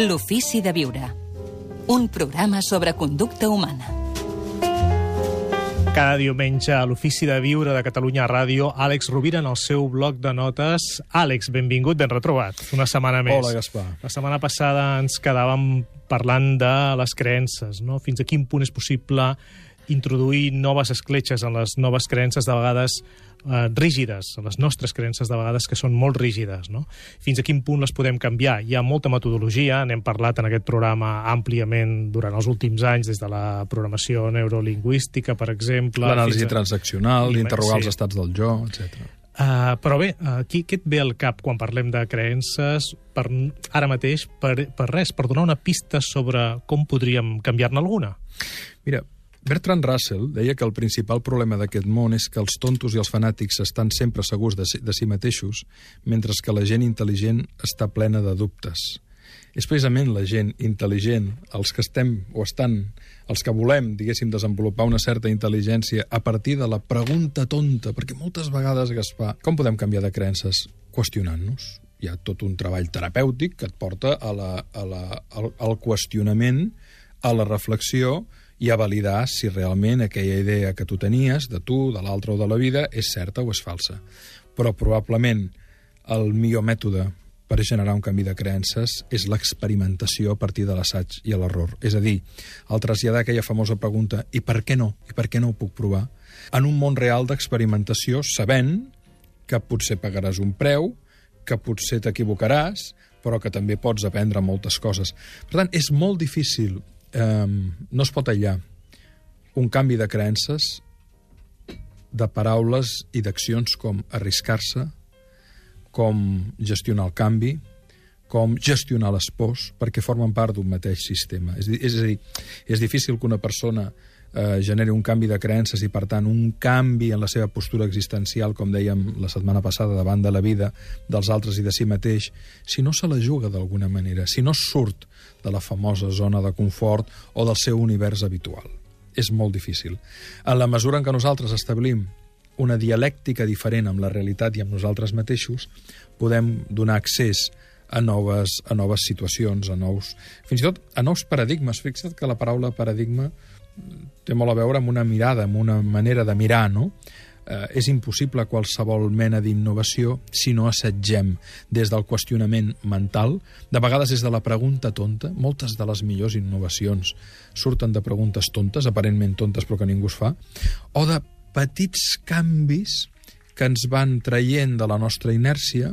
L'ofici de viure. Un programa sobre conducta humana. Cada diumenge a l'Ofici de Viure de Catalunya Ràdio, Àlex Rovira en el seu bloc de notes. Àlex, benvingut, ben retrobat. Una setmana més. Hola, Gaspar. La setmana passada ens quedàvem parlant de les creences, no? Fins a quin punt és possible introduir noves escletxes en les noves creences, de vegades eh, rígides, les nostres creences de vegades que són molt rígides. No? Fins a quin punt les podem canviar? Hi ha molta metodologia, n'hem parlat en aquest programa àmpliament durant els últims anys, des de la programació neurolingüística, per exemple... L'anàlisi a- transaccional, d'interrogar sí. els estats del jo, etc. Uh, però bé, uh, qui, què et ve al cap quan parlem de creences per, ara mateix, per, per res, per donar una pista sobre com podríem canviar-ne alguna? Mira, Bertrand Russell deia que el principal problema d'aquest món és que els tontos i els fanàtics estan sempre segurs de si, de si mateixos, mentre que la gent intel·ligent està plena de dubtes. És precisament la gent intel·ligent, els que estem o estan, els que volem, diguéssim, desenvolupar una certa intel·ligència a partir de la pregunta tonta, perquè moltes vegades, Gaspar, com podem canviar de creences? Qüestionant-nos. Hi ha tot un treball terapèutic que et porta a la, a la, al, al qüestionament, a la reflexió i a validar si realment aquella idea que tu tenies, de tu, de l'altre o de la vida, és certa o és falsa. Però probablement el millor mètode per generar un canvi de creences és l'experimentació a partir de l'assaig i l'error. És a dir, el traslladar aquella famosa pregunta i per què no? I per què no ho puc provar? En un món real d'experimentació, sabent que potser pagaràs un preu, que potser t'equivocaràs, però que també pots aprendre moltes coses. Per tant, és molt difícil, eh, no es pot aïllar un canvi de creences de paraules i d'accions com arriscar-se, com gestionar el canvi, com gestionar les pors, perquè formen part d'un mateix sistema. És, és a dir, és difícil que una persona eh, generi un canvi de creences i, per tant, un canvi en la seva postura existencial, com dèiem la setmana passada, davant de la vida, dels altres i de si mateix, si no se la juga d'alguna manera, si no surt de la famosa zona de confort o del seu univers habitual. És molt difícil. En la mesura en què nosaltres establim una dialèctica diferent amb la realitat i amb nosaltres mateixos, podem donar accés a noves, a noves situacions, a nous, fins i tot a nous paradigmes. Fixa't que la paraula paradigma té molt a veure amb una mirada, amb una manera de mirar, no? Eh, és impossible qualsevol mena d'innovació si no assetgem des del qüestionament mental, de vegades des de la pregunta tonta, moltes de les millors innovacions surten de preguntes tontes, aparentment tontes però que ningú es fa, o de petits canvis que ens van traient de la nostra inèrcia,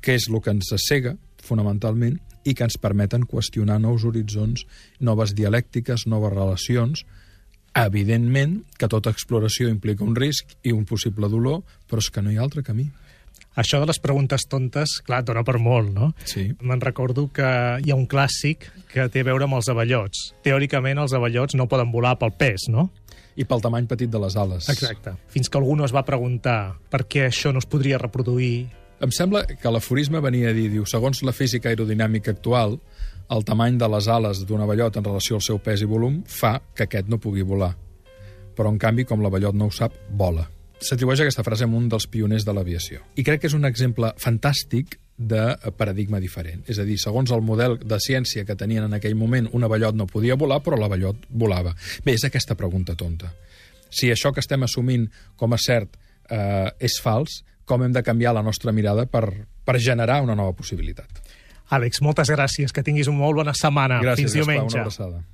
que és el que ens cega, fonamentalment, i que ens permeten qüestionar nous horitzons, noves dialèctiques, noves relacions. Evidentment que tota exploració implica un risc i un possible dolor, però és que no hi ha altre camí. Això de les preguntes tontes, clar, dona per molt, no? Sí. Me'n recordo que hi ha un clàssic que té a veure amb els avellots. Teòricament, els avellots no poden volar pel pes, no? I pel tamany petit de les ales. Exacte. Fins que algú no es va preguntar per què això no es podria reproduir. Em sembla que l'aforisme venia a dir, diu, segons la física aerodinàmica actual, el tamany de les ales d'un avellot en relació al seu pes i volum fa que aquest no pugui volar. Però, en canvi, com l'avellot no ho sap, vola. S'atribueix aquesta frase a un dels pioners de l'aviació. I crec que és un exemple fantàstic de paradigma diferent. És a dir, segons el model de ciència que tenien en aquell moment, un avellot no podia volar, però l'avellot volava. Bé, és aquesta pregunta tonta. Si això que estem assumint com a cert eh, és fals, com hem de canviar la nostra mirada per, per generar una nova possibilitat. Àlex, moltes gràcies, que tinguis una molt bona setmana. Gràcies, Fins Gaspar, diumenge. una abraçada.